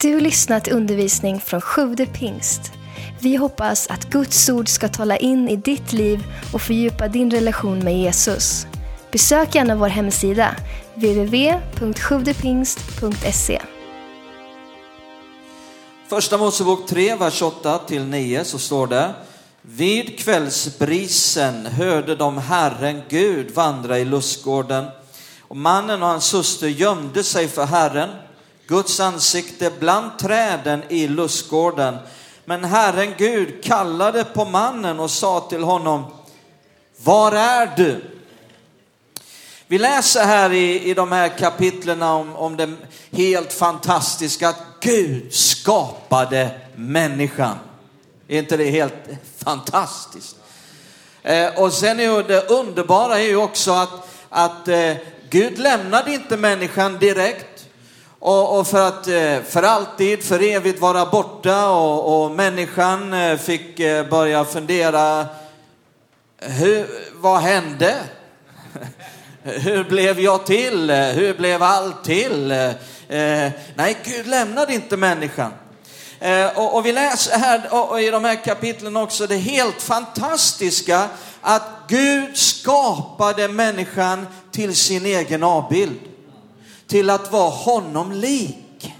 Du har lyssnat till undervisning från Sjude pingst. Vi hoppas att Guds ord ska tala in i ditt liv och fördjupa din relation med Jesus. Besök gärna vår hemsida, www.sjuvdepingst.se. Första Mosebok 3, vers 8 till 9 så står det Vid kvällsbrisen hörde de Herren Gud vandra i lustgården och mannen och hans syster gömde sig för Herren, Guds ansikte bland träden i lustgården. Men Herren Gud kallade på mannen och sa till honom, var är du? Vi läser här i, i de här kapitlen om, om det helt fantastiska att Gud skapade människan. Är inte det helt fantastiskt? Eh, och sen är det underbara är ju också att, att eh, Gud lämnade inte människan direkt och, och, för att eh, för alltid, för evigt vara borta och, och människan eh, fick eh, börja fundera, hur, vad hände? Hur blev jag till? Hur blev allt till? Eh, nej, Gud lämnade inte människan. Eh, och, och, vi läser här och, i de här kapitlen också det helt fantastiska att Gud skapade människan till sin egen avbild. Till att vara honom lik.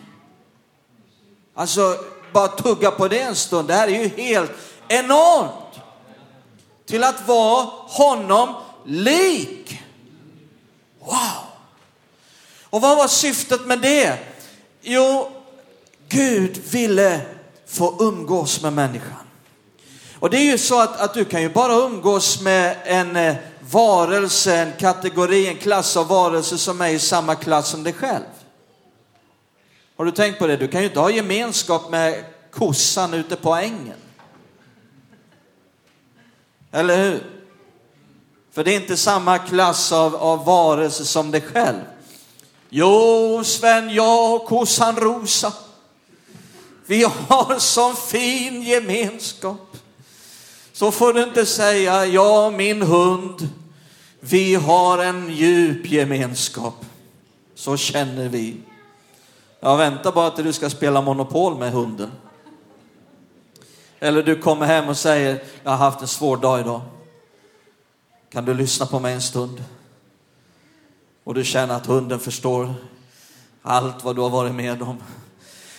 Alltså, bara tugga på det en stund. Det här är ju helt enormt. Till att vara honom lik. Wow! Och vad var syftet med det? Jo, Gud ville få umgås med människan. Och det är ju så att, att du kan ju bara umgås med en eh, varelse, en kategori, en klass av varelser som är i samma klass som dig själv. Har du tänkt på det? Du kan ju inte ha gemenskap med kossan ute på ängen. Eller hur? För det är inte samma klass av, av varelse som dig själv. Jo, Sven, jag och kossan Rosa. Vi har sån fin gemenskap. Så får du inte säga, ja min hund, vi har en djup gemenskap. Så känner vi. Jag väntar bara till du ska spela Monopol med hunden. Eller du kommer hem och säger, jag har haft en svår dag idag. Kan du lyssna på mig en stund? Och du känner att hunden förstår allt vad du har varit med om.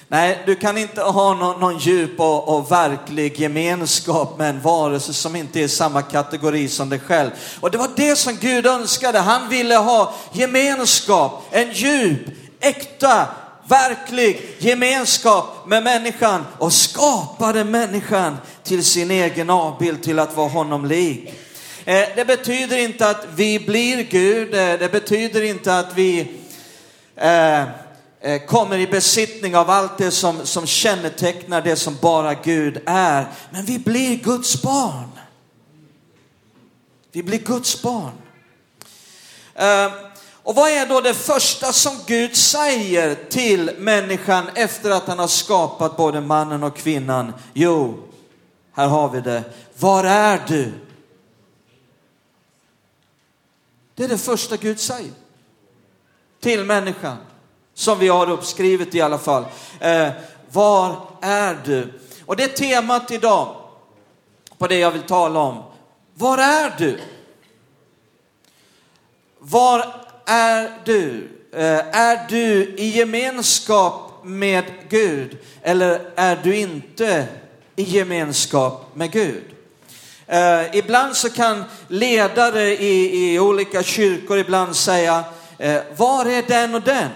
Nej, du kan inte ha någon, någon djup och, och, verklig gemenskap med en varelse som inte är i samma kategori som dig själv. Och det var det som Gud önskade. Han ville ha gemenskap, en djup, äkta, verklig gemenskap med människan och skapade människan till sin egen avbild, till att vara honom lik. Eh, det betyder inte att vi blir Gud, eh, det betyder inte att vi Eh, Eh, kommer i besittning av allt det som, som kännetecknar det som bara Gud är. Men vi blir Guds barn. Vi blir Guds barn. Eh, och vad är då det första som Gud säger till människan efter att han har skapat både mannen och kvinnan? Jo, här har vi det. Var är du? Det är det första Gud säger till människan som vi har uppskrivet i alla fall. Eh, var är du? Och det är temat idag på det jag vill tala om. Var är du? Var är du? Eh, är du i gemenskap med Gud eller är du inte i gemenskap med Gud? Eh, ibland så kan ledare i, i olika kyrkor ibland säga, eh, var är den och den?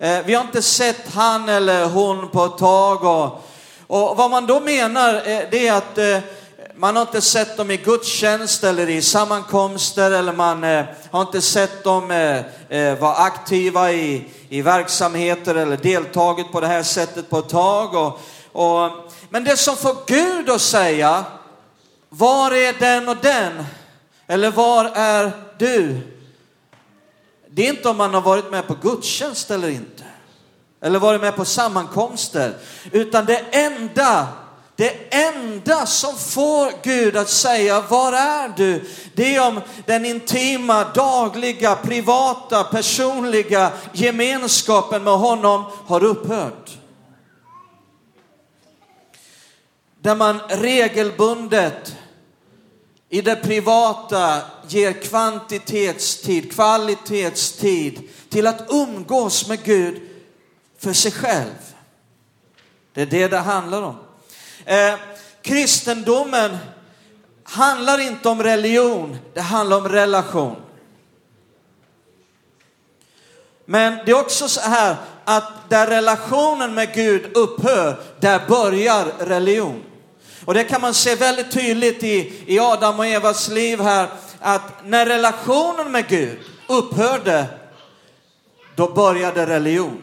Eh, vi har inte sett han eller hon på ett tag. Och, och vad man då menar eh, det är att eh, man har inte sett dem i gudstjänst eller i sammankomster eller man har inte sett dem vara aktiva i, i verksamheter eller deltagit på det här sättet på ett tag. Och, och, men det som får Gud att säga, var är den och den? Eller var är du? Det är inte om man har varit med på gudstjänst eller inte. Eller varit med på sammankomster. Utan det enda det enda som får Gud att säga, var är du? Det är om den intima, dagliga, privata, personliga gemenskapen med honom har upphört. Där man regelbundet i det privata ger kvantitetstid, kvalitetstid till att umgås med Gud för sig själv. Det är det det handlar om. Eh, kristendomen handlar inte om religion, det handlar om relation. Men det är också så här att där relationen med Gud upphör, där börjar religion. Och det kan man se väldigt tydligt i, i Adam och Evas liv här, att när relationen med Gud upphörde, då började religion.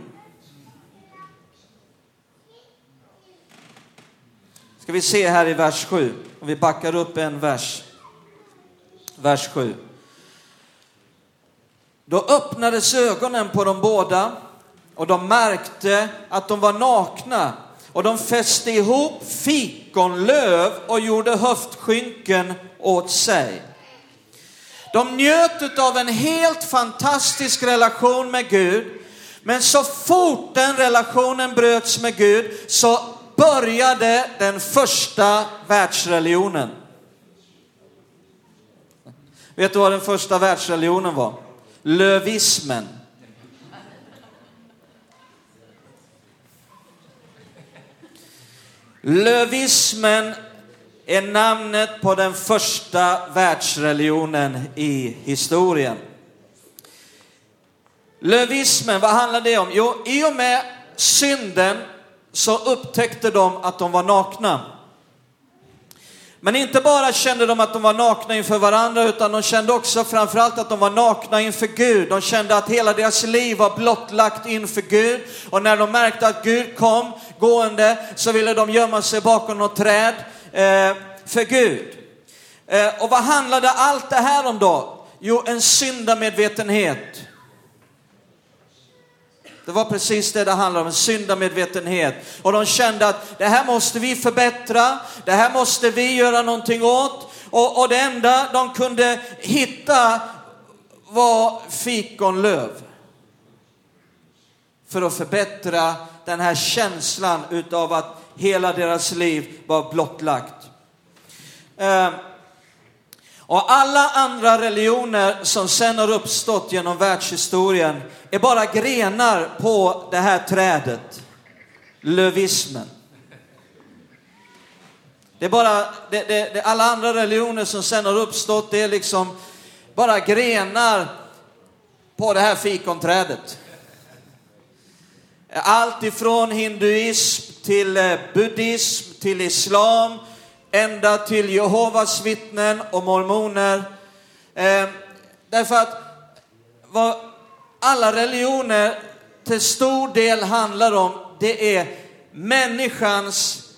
Ska vi se här i vers 7, om vi backar upp en vers. Vers 7. Då öppnades ögonen på de båda och de märkte att de var nakna och de fäste ihop fikonlöv och gjorde höftskynken åt sig. De njöt av en helt fantastisk relation med Gud, men så fort den relationen bröts med Gud så började den första världsreligionen. Vet du vad den första världsreligionen var? Lövismen. Lövismen är namnet på den första världsreligionen i historien. Lövismen, vad handlar det om? Jo, i och med synden så upptäckte de att de var nakna. Men inte bara kände de att de var nakna inför varandra, utan de kände också framförallt att de var nakna inför Gud. De kände att hela deras liv var blottlagt inför Gud. Och när de märkte att Gud kom gående så ville de gömma sig bakom något träd eh, för Gud. Eh, och vad handlade allt det här om då? Jo, en syndamedvetenhet. Det var precis det det handlade om, en syndamedvetenhet. Och de kände att det här måste vi förbättra, det här måste vi göra någonting åt. Och, och det enda de kunde hitta var fikonlöv. För att förbättra den här känslan utav att hela deras liv var blottlagt. Eh, och alla andra religioner som sen har uppstått genom världshistorien är bara grenar på det här trädet, lövismen. Det är bara, det, det, det, alla andra religioner som sen har uppstått, det är liksom bara grenar på det här fikonträdet. Allt ifrån hinduism till eh, buddhism, till islam, ända till Jehovas vittnen och mormoner. Eh, därför att vad alla religioner till stor del handlar om, det är människans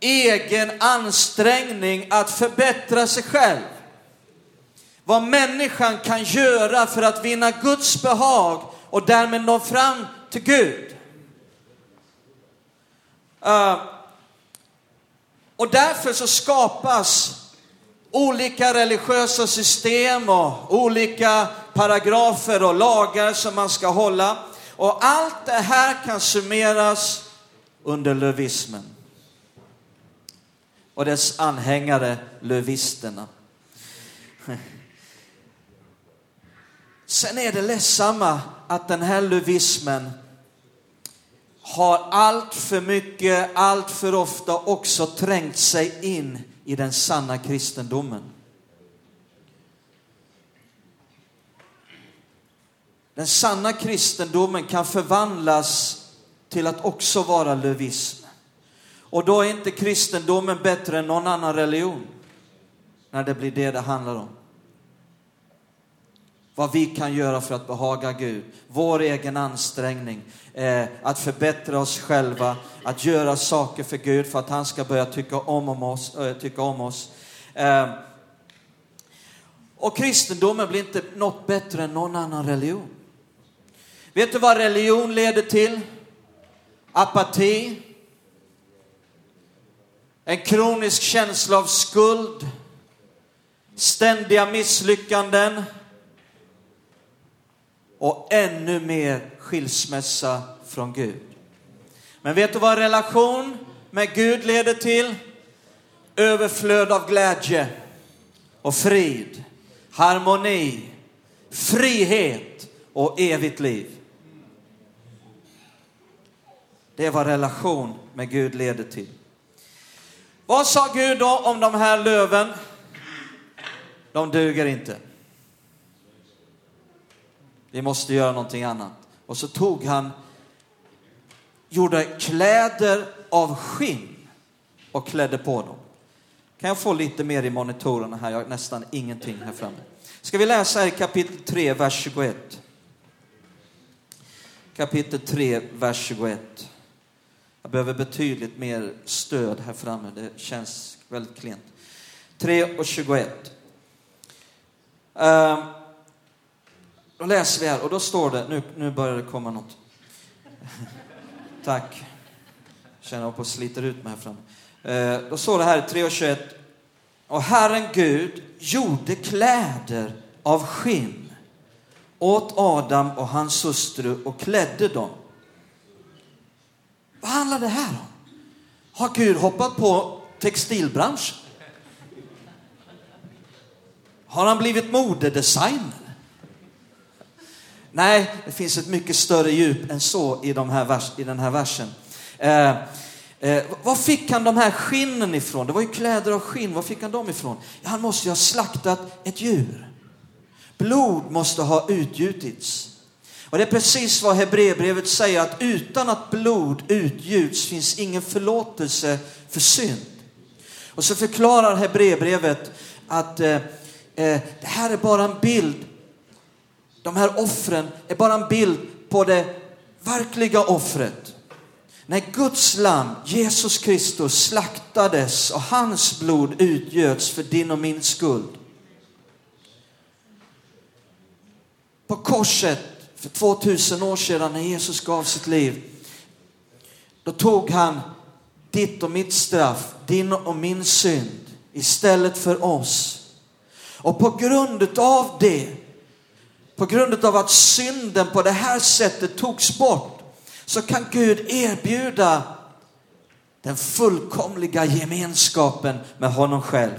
egen ansträngning att förbättra sig själv. Vad människan kan göra för att vinna Guds behag och därmed nå fram till Gud. Uh, och därför så skapas olika religiösa system och olika paragrafer och lagar som man ska hålla. Och allt det här kan summeras under lövismen och dess anhängare, lövisterna. Sen är det ledsamma att den här lövismen har allt för mycket, allt för ofta också trängt sig in i den sanna kristendomen. Den sanna kristendomen kan förvandlas till att också vara lövism. Och då är inte kristendomen bättre än någon annan religion. När det blir det det handlar om. Vad vi kan göra för att behaga Gud. Vår egen ansträngning. Eh, att förbättra oss själva. Att göra saker för Gud för att han ska börja tycka om, om oss. Äh, tycka om oss. Eh, och kristendomen blir inte något bättre än någon annan religion. Vet du vad religion leder till? Apati. en kronisk känsla av skuld, ständiga misslyckanden och ännu mer skilsmässa från Gud. Men vet du vad relation med Gud leder till? Överflöd av glädje och frid, harmoni, frihet och evigt liv. Det är vad relation med Gud leder till. Vad sa Gud då om de här löven? De duger inte. Vi måste göra någonting annat. Och så tog han, gjorde kläder av skinn och klädde på dem. Kan jag få lite mer i monitorerna här? Jag har nästan ingenting här framme. Ska vi läsa här i kapitel 3, vers 21? Kapitel 3, vers 21. Jag behöver betydligt mer stöd här framme. Det känns väldigt klent. 3 och 21. Uh, ehm, då läser vi här och då står det, nu, nu börjar det komma något. Tack. Känner jag på sliter ut mig här framme. Eh, då står det här 3 och Och Herren Gud gjorde kläder av skinn åt Adam och hans hustru och klädde dem. Vad handlar det här om? Har Gud hoppat på textilbranschen? Har han blivit modedesigner? Nej, det finns ett mycket större djup än så i, de här vers, i den här versen. Eh, eh, var fick han de här skinnen ifrån? Det var ju kläder av skinn. Var fick han dem ifrån? Ja, han måste ju ha slaktat ett djur. Blod måste ha utgjutits. Och det är precis vad Hebreerbrevet säger, att utan att blod utgjuts finns ingen förlåtelse för synd. Och så förklarar Hebreerbrevet att eh, eh, det här är bara en bild, de här offren är bara en bild på det verkliga offret. När Guds lam, Jesus Kristus, slaktades och hans blod utgöts för din och min skuld. På korset för 2000 år sedan när Jesus gav sitt liv, då tog han ditt och mitt straff, din och min synd istället för oss. Och på grund av det, på grund av att synden på det här sättet togs bort, så kan Gud erbjuda den fullkomliga gemenskapen med honom själv.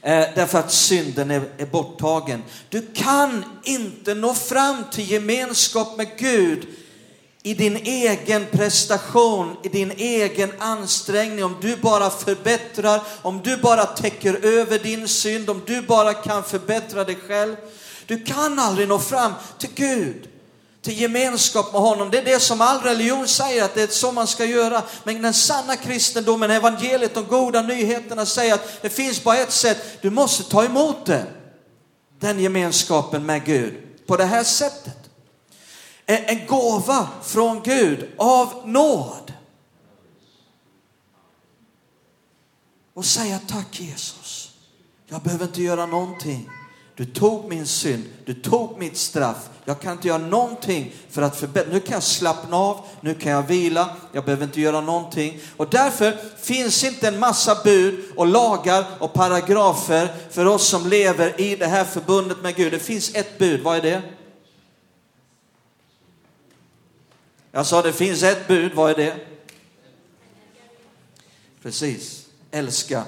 Eh, därför att synden är, är borttagen. Du kan inte nå fram till gemenskap med Gud i din egen prestation, i din egen ansträngning, om du bara förbättrar, om du bara täcker över din synd, om du bara kan förbättra dig själv. Du kan aldrig nå fram till Gud till gemenskap med honom. Det är det som all religion säger att det är så man ska göra. Men den sanna kristendomen, evangeliet, de goda nyheterna säger att det finns bara ett sätt. Du måste ta emot det. Den gemenskapen med Gud på det här sättet. En gåva från Gud av nåd. Och säga tack Jesus. Jag behöver inte göra någonting. Du tog min synd, du tog mitt straff. Jag kan inte göra någonting för att förbättra. Nu kan jag slappna av, nu kan jag vila, jag behöver inte göra någonting. Och därför finns inte en massa bud och lagar och paragrafer för oss som lever i det här förbundet med Gud. Det finns ett bud, vad är det? Jag sa det finns ett bud, vad är det? Precis, älska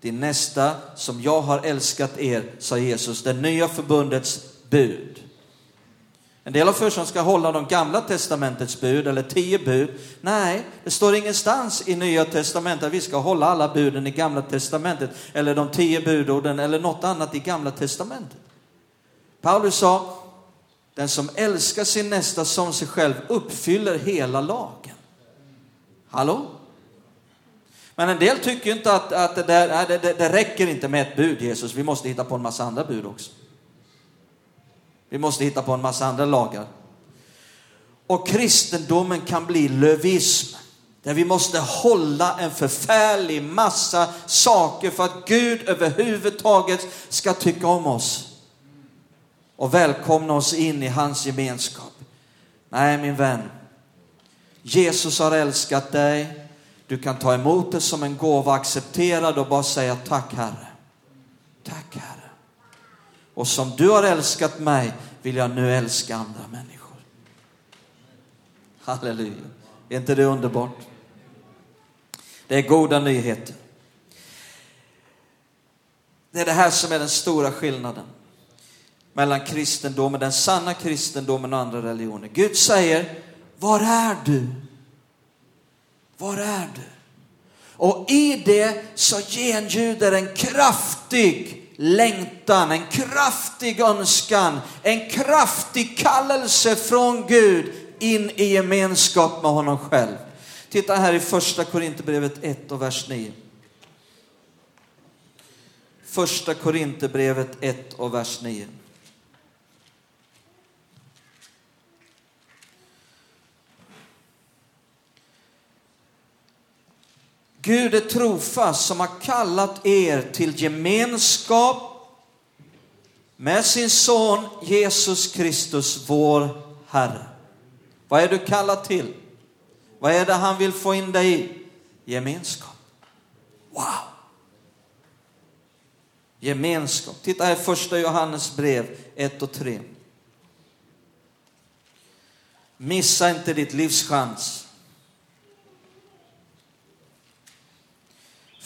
din nästa som jag har älskat er, sa Jesus, det nya förbundets bud. En del av församlingen ska hålla de gamla testamentets bud eller tio bud. Nej, det står ingenstans i nya testamentet att vi ska hålla alla buden i gamla testamentet eller de tio budorden eller något annat i gamla testamentet. Paulus sa, den som älskar sin nästa som sig själv uppfyller hela lagen. Hallå? Men en del tycker inte att, att det, där, äh, det, det, det räcker inte med ett bud, Jesus. Vi måste hitta på en massa andra bud också. Vi måste hitta på en massa andra lagar. Och kristendomen kan bli lövism. Där vi måste hålla en förfärlig massa saker för att Gud överhuvudtaget ska tycka om oss. Och välkomna oss in i hans gemenskap. Nej min vän. Jesus har älskat dig. Du kan ta emot det som en gåva, acceptera det och bara säga tack Herre. Tack Herre. Och som du har älskat mig vill jag nu älska andra människor. Halleluja. Är inte det underbart? Det är goda nyheter. Det är det här som är den stora skillnaden mellan kristendomen, den sanna kristendomen och andra religioner. Gud säger, var är du? Var är du? Och i det så genljuder en kraftig längtan, en kraftig önskan, en kraftig kallelse från Gud in i gemenskap med honom själv. Titta här i första Korinthierbrevet 1 och vers 9. Första Korinthierbrevet 1 och vers 9. Gud är trofast som har kallat er till gemenskap med sin son Jesus Kristus, vår Herre. Vad är du kallad till? Vad är det han vill få in dig i? Gemenskap. Wow! Gemenskap. Titta här första Johannes brev 1 och 3. Missa inte ditt livs chans.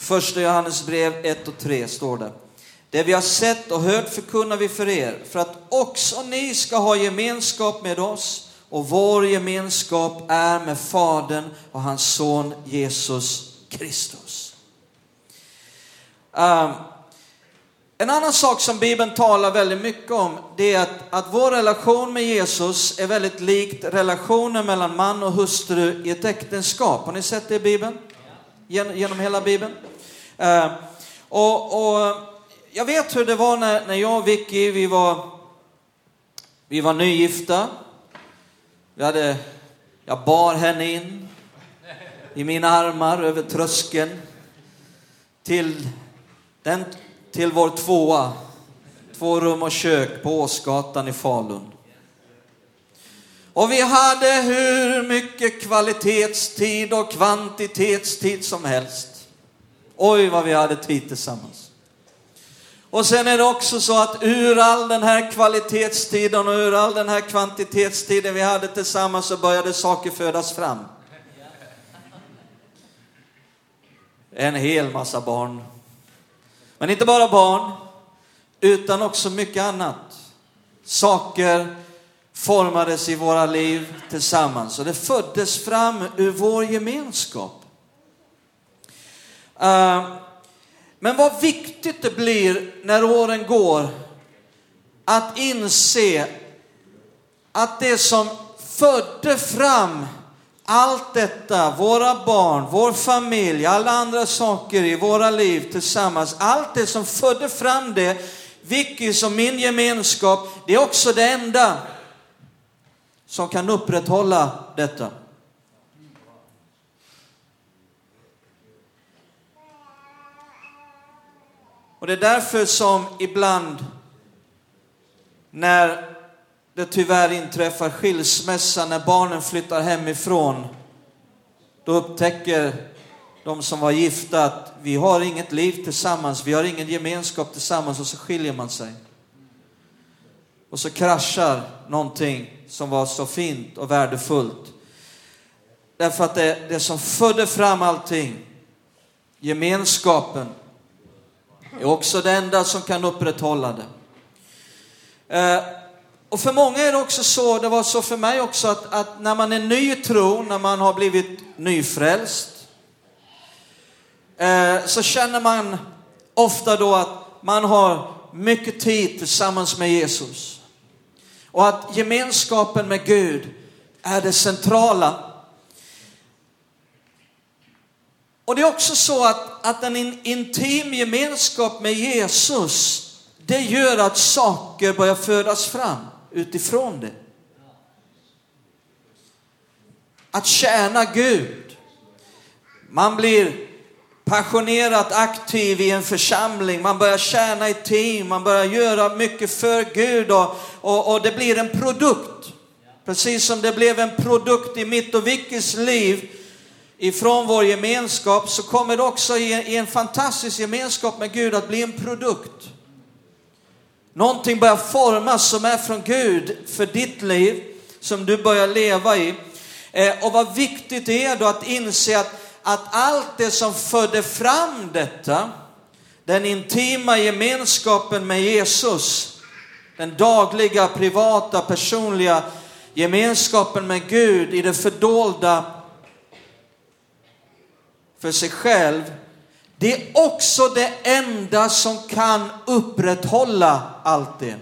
Första Johannes brev 1 och 3 står det. Det vi har sett och hört förkunnar vi för er, för att också ni ska ha gemenskap med oss. Och vår gemenskap är med Fadern och hans son Jesus Kristus. Um, en annan sak som Bibeln talar väldigt mycket om, det är att, att vår relation med Jesus är väldigt likt relationen mellan man och hustru i ett äktenskap. Har ni sett det i Bibeln? Gen, genom hela Bibeln? Ehm, och, och, jag vet hur det var när, när jag och Vicky, vi var, vi var nygifta. Vi hade, jag bar henne in i mina armar över tröskeln till, den, till vår tvåa, två rum och kök på Åsgatan i Falun. Och vi hade hur mycket kvalitetstid och kvantitetstid som helst. Oj, vad vi hade tid tillsammans. Och sen är det också så att ur all den här kvalitetstiden och ur all den här kvantitetstiden vi hade tillsammans så började saker födas fram. En hel massa barn. Men inte bara barn, utan också mycket annat. Saker formades i våra liv tillsammans och det föddes fram ur vår gemenskap. Ehm, men vad viktigt det blir när åren går att inse att det som födde fram allt detta, våra barn, vår familj, alla andra saker i våra liv tillsammans, allt det som födde fram det, Vickys och min gemenskap, det är också det enda som kan upprätthålla detta. Och det är därför som ibland när det tyvärr inträffar skilsmässa, när barnen flyttar hemifrån, då upptäcker de som var gifta att vi har inget liv tillsammans, vi har ingen gemenskap tillsammans och så skiljer man sig. Och så kraschar någonting som var så fint och värdefullt. Därför att det, det som födde fram allting, gemenskapen, är också det enda som kan upprätthålla det. Eh, och för många är det också så, det var så för mig också, att, att när man är ny i tron, när man har blivit nyfrälst, eh, så känner man ofta då att man har mycket tid tillsammans med Jesus. Och att gemenskapen med Gud är det centrala. Och det är också så att, att en intim gemenskap med Jesus, det gör att saker börjar födas fram utifrån det. Att tjäna Gud. Man blir passionerat aktiv i en församling, man börjar tjäna i team, man börjar göra mycket för Gud och, och, och det blir en produkt. Precis som det blev en produkt i mitt och Vickys liv ifrån vår gemenskap så kommer det också i en fantastisk gemenskap med Gud att bli en produkt. Någonting börjar formas som är från Gud för ditt liv, som du börjar leva i. Eh, och vad viktigt det är då att inse att, att allt det som födde fram detta, den intima gemenskapen med Jesus, den dagliga, privata, personliga gemenskapen med Gud i det fördolda för sig själv, det är också det enda som kan upprätthålla allt det.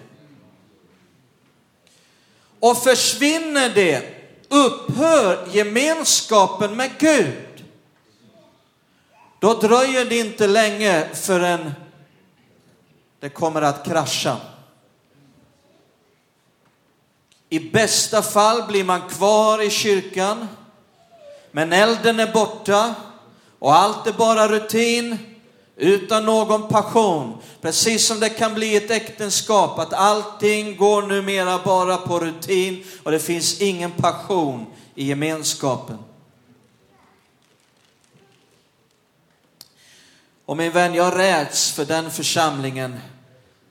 Och försvinner det, upphör gemenskapen med Gud, då dröjer det inte länge förrän det kommer att krascha. I bästa fall blir man kvar i kyrkan, men elden är borta och allt är bara rutin utan någon passion. Precis som det kan bli ett äktenskap, att allting går numera bara på rutin och det finns ingen passion i gemenskapen. Och min vän, jag räds för den församlingen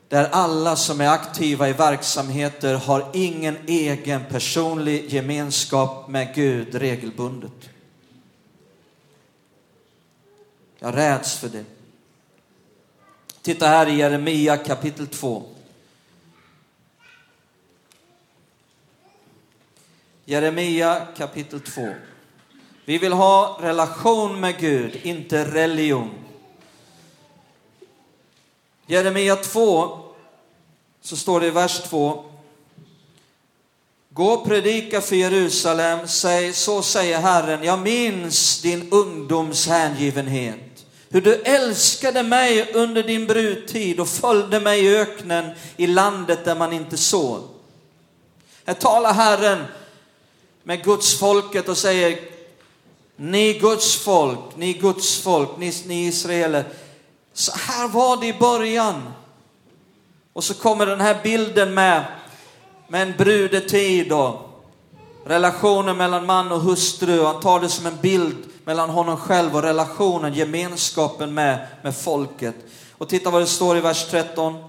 där alla som är aktiva i verksamheter har ingen egen personlig gemenskap med Gud regelbundet. Jag räds för det. Titta här i Jeremia kapitel 2. Jeremia kapitel 2. Vi vill ha relation med Gud, inte religion. Jeremia 2, så står det i vers 2. Gå och predika för Jerusalem, säg, så säger Herren, jag minns din ungdoms hängivenhet hur du älskade mig under din brudtid och följde mig i öknen i landet där man inte såg. Här talar Herren med Guds folket och säger, ni Guds folk, ni Guds folk, ni, ni israeler. Så här var det i början. Och så kommer den här bilden med, med en brudetid och relationen mellan man och hustru. Han tar det som en bild mellan honom själv och relationen, gemenskapen med, med folket. Och titta vad det står i vers 13.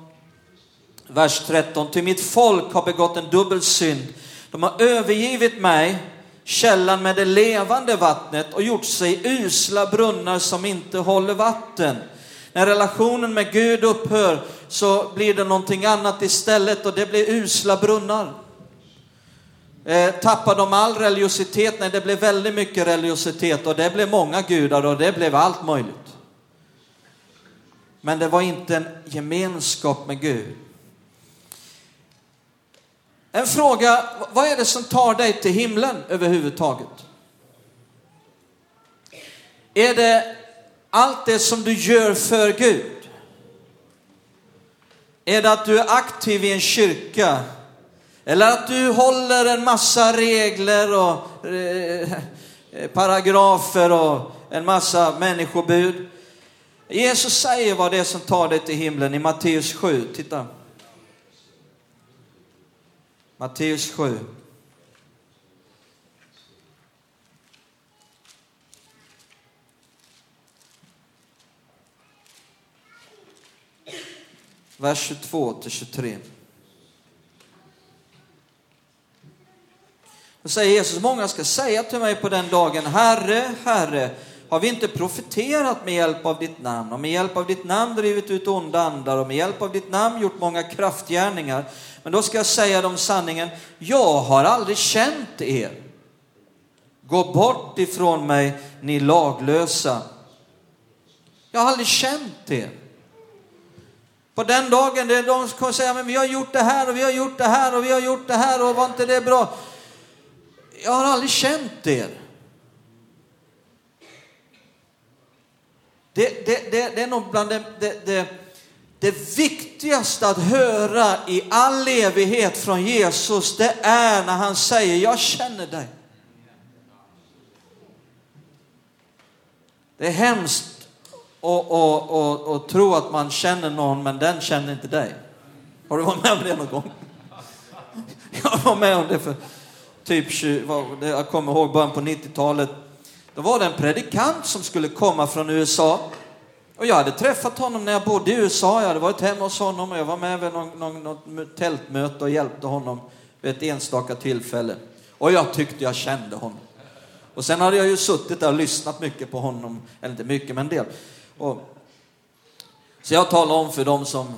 Vers 13. Till mitt folk har begått en dubbel synd. De har övergivit mig, källan med det levande vattnet och gjort sig usla brunnar som inte håller vatten. När relationen med Gud upphör så blir det någonting annat istället och det blir usla brunnar. Eh, tappade de all religiositet? Nej, det blev väldigt mycket religiositet och det blev många gudar och det blev allt möjligt. Men det var inte en gemenskap med Gud. En fråga, vad är det som tar dig till himlen överhuvudtaget? Är det allt det som du gör för Gud? Är det att du är aktiv i en kyrka eller att du håller en massa regler och eh, eh, paragrafer och en massa människobud. Jesus säger vad det är som tar dig till himlen i Matteus 7. Titta. Matteus 7. Vers 22 till 23. Då säger Jesus, många ska säga till mig på den dagen, Herre, Herre, har vi inte profeterat med hjälp av ditt namn och med hjälp av ditt namn drivit ut onda andar och med hjälp av ditt namn gjort många kraftgärningar? Men då ska jag säga dem sanningen, jag har aldrig känt er. Gå bort ifrån mig, ni laglösa. Jag har aldrig känt er. På den dagen, det är de som kommer säga, men vi har gjort det här och vi har gjort det här och vi har gjort det här och var inte det bra? Jag har aldrig känt er. Det, det, det, det är nog bland det, det, det, det viktigaste att höra i all evighet från Jesus, det är när han säger, jag känner dig. Det är hemskt att, att, att, att tro att man känner någon, men den känner inte dig. Har du varit med om det någon gång? Jag var med om det för typ, jag kommer ihåg början på 90-talet. Då var det en predikant som skulle komma från USA. Och jag hade träffat honom när jag bodde i USA. Jag hade varit hemma hos honom och jag var med vid någon, någon, något tältmöte och hjälpte honom vid ett enstaka tillfälle. Och jag tyckte jag kände honom. Och sen hade jag ju suttit där och lyssnat mycket på honom, eller inte mycket, men en del. Och, så jag talade om för dem som,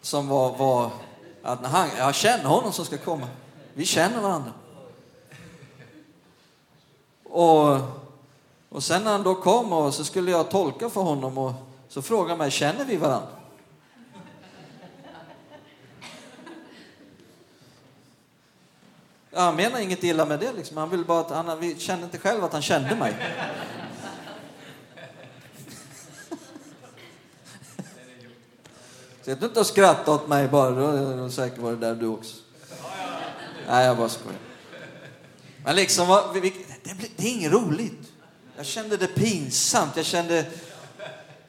som var, var att han, jag känner honom som ska komma. Vi känner varandra. Och, och sen när han då kom och så skulle jag tolka för honom och så frågade han mig, känner vi varandra? Han menar inget illa med det, liksom. han vill bara att han kände inte själv att han kände mig. Sitt inte och skratta åt mig bara, då är det säkert var det där du också. Nej, jag bara skojar. Men liksom, det, det är inget roligt. Jag kände det pinsamt. Jag kände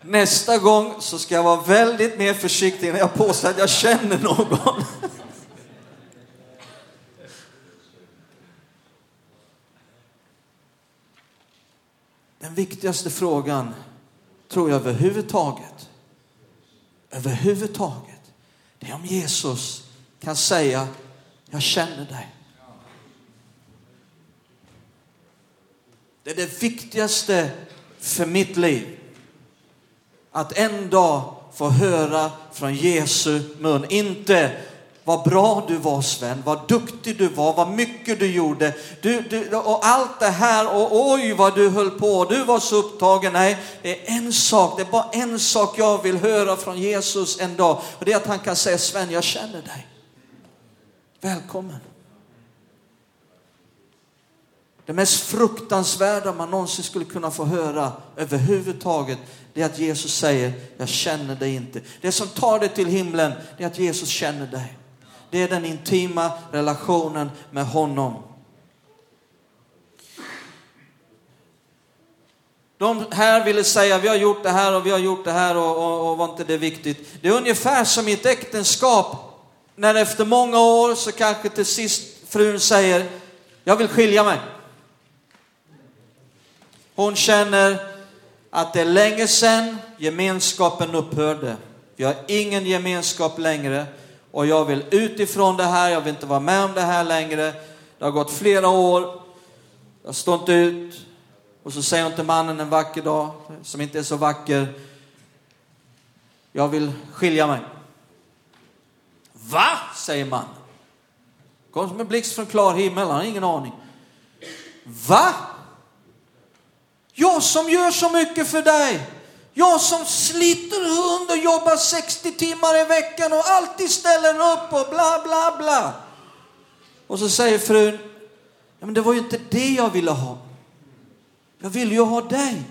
nästa gång så ska jag vara väldigt mer försiktig när jag påstår att jag känner någon. Den viktigaste frågan, tror jag överhuvudtaget, överhuvudtaget, det är om Jesus kan säga, jag känner dig. Det är det viktigaste för mitt liv. Att en dag få höra från Jesu mun, inte vad bra du var Sven, vad duktig du var, vad mycket du gjorde. Du, du, och allt det här och oj vad du höll på, du var så upptagen. Nej, det är en sak, det är bara en sak jag vill höra från Jesus en dag. Och det är att han kan säga Sven, jag känner dig. Välkommen. Det mest fruktansvärda man någonsin skulle kunna få höra överhuvudtaget, det är att Jesus säger, jag känner dig inte. Det som tar dig till himlen, det är att Jesus känner dig. Det är den intima relationen med honom. De här ville säga, vi har gjort det här och vi har gjort det här och, och, och var inte det viktigt? Det är ungefär som i ett äktenskap, när efter många år så kanske till sist frun säger, jag vill skilja mig. Hon känner att det är länge sedan gemenskapen upphörde. Vi har ingen gemenskap längre och jag vill utifrån det här, jag vill inte vara med om det här längre. Det har gått flera år, jag står inte ut. Och så säger hon till mannen en vacker dag, som inte är så vacker, jag vill skilja mig. Va? säger mannen. Kom som en blixt från klar himmel, han har ingen aning. Va? Jag som gör så mycket för dig. Jag som sliter hund och jobbar 60 timmar i veckan och alltid ställer upp och bla bla bla. Och så säger frun, ja, men det var ju inte det jag ville ha. Jag ville ju ha dig.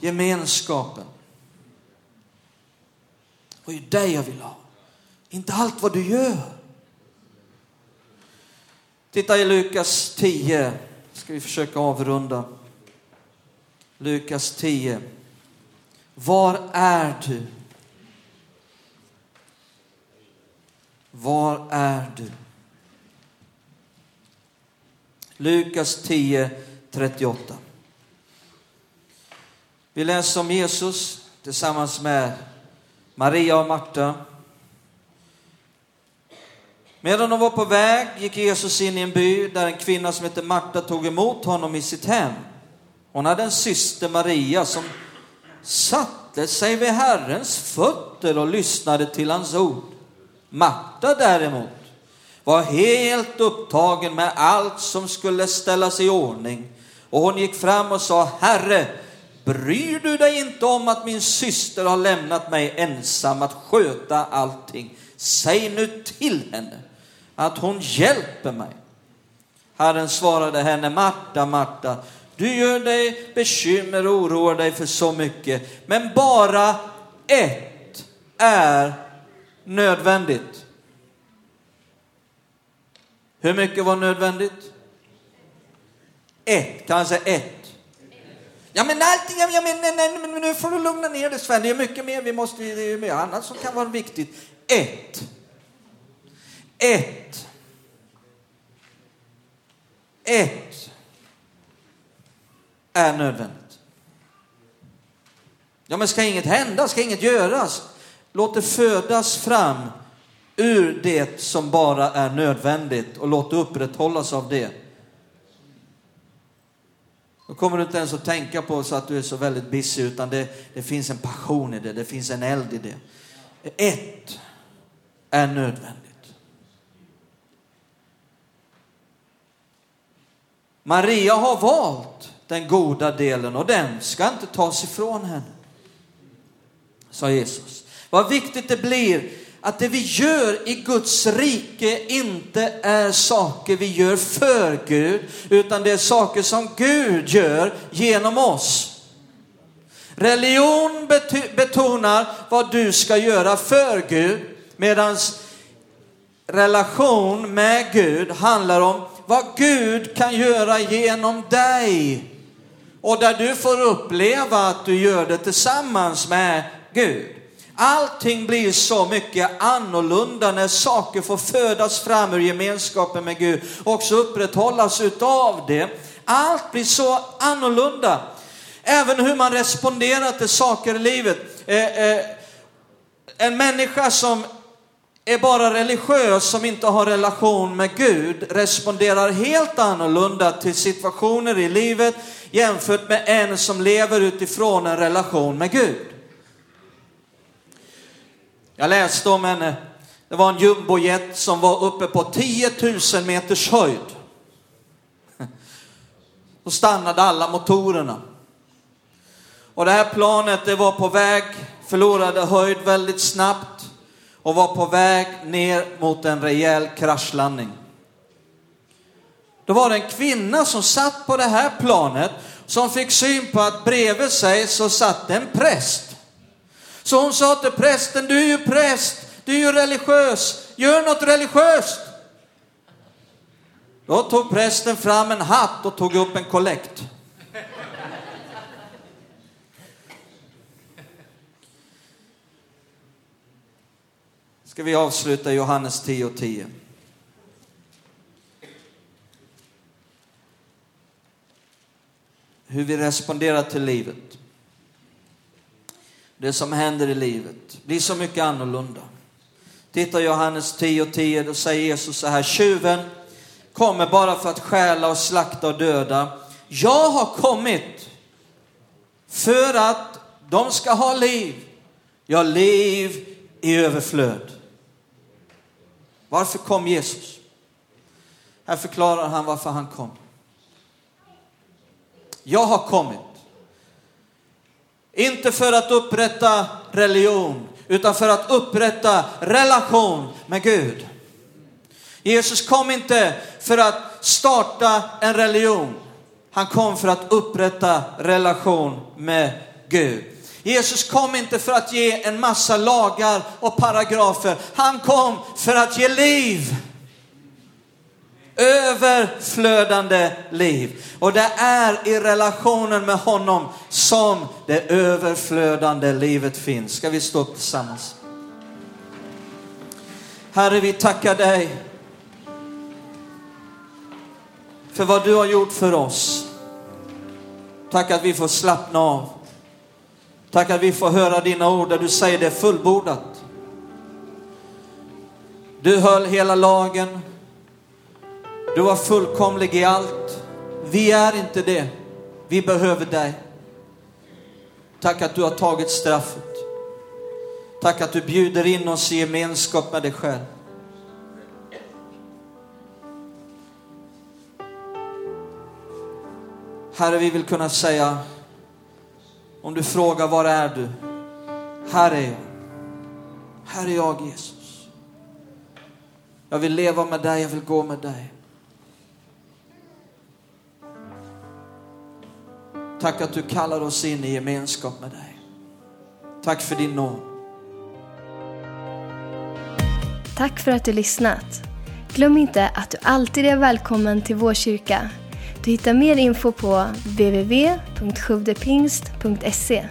Gemenskapen. Det var ju dig jag ville ha. Inte allt vad du gör. Titta i Lukas 10, ska vi försöka avrunda. Lukas 10. Var är du? Var är du? Lukas 10, 38. Vi läser om Jesus tillsammans med Maria och Marta Medan de var på väg gick Jesus in i en by där en kvinna som hette Marta tog emot honom i sitt hem. Hon hade en syster Maria som satte sig vid Herrens fötter och lyssnade till hans ord. Marta däremot var helt upptagen med allt som skulle ställas i ordning. Och hon gick fram och sa, Herre, bryr du dig inte om att min syster har lämnat mig ensam att sköta allting? Säg nu till henne att hon hjälper mig. Herren svarade henne, Marta, Marta, du gör dig bekymmer och oroar dig för så mycket, men bara ett är nödvändigt. Hur mycket var nödvändigt? Ett, kan jag säga ett? Ja men allting, ja, men, nej, nej, men nu får du lugna ner dig Sven, det är mycket mer vi måste, det är mer annat som kan vara viktigt. Ett ett. ett är nödvändigt. Ja, men ska inget hända? Ska inget göras? Låt det födas fram ur det som bara är nödvändigt och låt det upprätthållas av det. Då kommer du inte ens att tänka på så att du är så väldigt busy, utan det, det finns en passion i det, det finns en eld i det. Ett är nödvändigt. Maria har valt den goda delen och den ska inte tas ifrån henne, sa Jesus. Vad viktigt det blir att det vi gör i Guds rike inte är saker vi gör för Gud, utan det är saker som Gud gör genom oss. Religion betonar vad du ska göra för Gud, medan relation med Gud handlar om vad Gud kan göra genom dig. Och där du får uppleva att du gör det tillsammans med Gud. Allting blir så mycket annorlunda när saker får födas fram ur gemenskapen med Gud och också upprätthållas utav det. Allt blir så annorlunda. Även hur man responderar till saker i livet. Eh, eh, en människa som är bara religiös, som inte har relation med Gud, responderar helt annorlunda till situationer i livet jämfört med en som lever utifrån en relation med Gud. Jag läste om en, eh, det var en jumbojet som var uppe på 10 000 meters höjd. Då stannade alla motorerna. Och det här planet det var på väg, förlorade höjd väldigt snabbt och var på väg ner mot en rejäl kraschlandning. Då var det en kvinna som satt på det här planet som fick syn på att bredvid sig så satt en präst. Så hon sa till prästen, du är ju präst, du är ju religiös, gör något religiöst. Då tog prästen fram en hatt och tog upp en kollekt. Ska vi avsluta Johannes 10 och 10. Hur vi responderar till livet det som händer i livet blir så mycket annorlunda. Titta Johannes 10 och 10, då säger Jesus så här, tjuven kommer bara för att stjäla och slakta och döda. Jag har kommit för att de ska ha liv. Ja, liv i överflöd. Varför kom Jesus? Här förklarar han varför han kom. Jag har kommit inte för att upprätta religion, utan för att upprätta relation med Gud. Jesus kom inte för att starta en religion. Han kom för att upprätta relation med Gud. Jesus kom inte för att ge en massa lagar och paragrafer. Han kom för att ge liv överflödande liv. Och det är i relationen med honom som det överflödande livet finns. Ska vi stå upp tillsammans? Herre, vi tackar dig för vad du har gjort för oss. Tack att vi får slappna av. Tack att vi får höra dina ord där du säger det är fullbordat. Du höll hela lagen. Du var fullkomlig i allt. Vi är inte det. Vi behöver dig. Tack att du har tagit straffet. Tack att du bjuder in oss i gemenskap med dig själv. Herre, vi vill kunna säga, om du frågar var är du? Här är jag. Här är jag Jesus. Jag vill leva med dig, jag vill gå med dig. Tack att du kallar oss in i gemenskap med dig. Tack för din nåd. Tack för att du lyssnat. Glöm inte att du alltid är välkommen till vår kyrka. Du hittar mer info på www.sjuvdepingst.se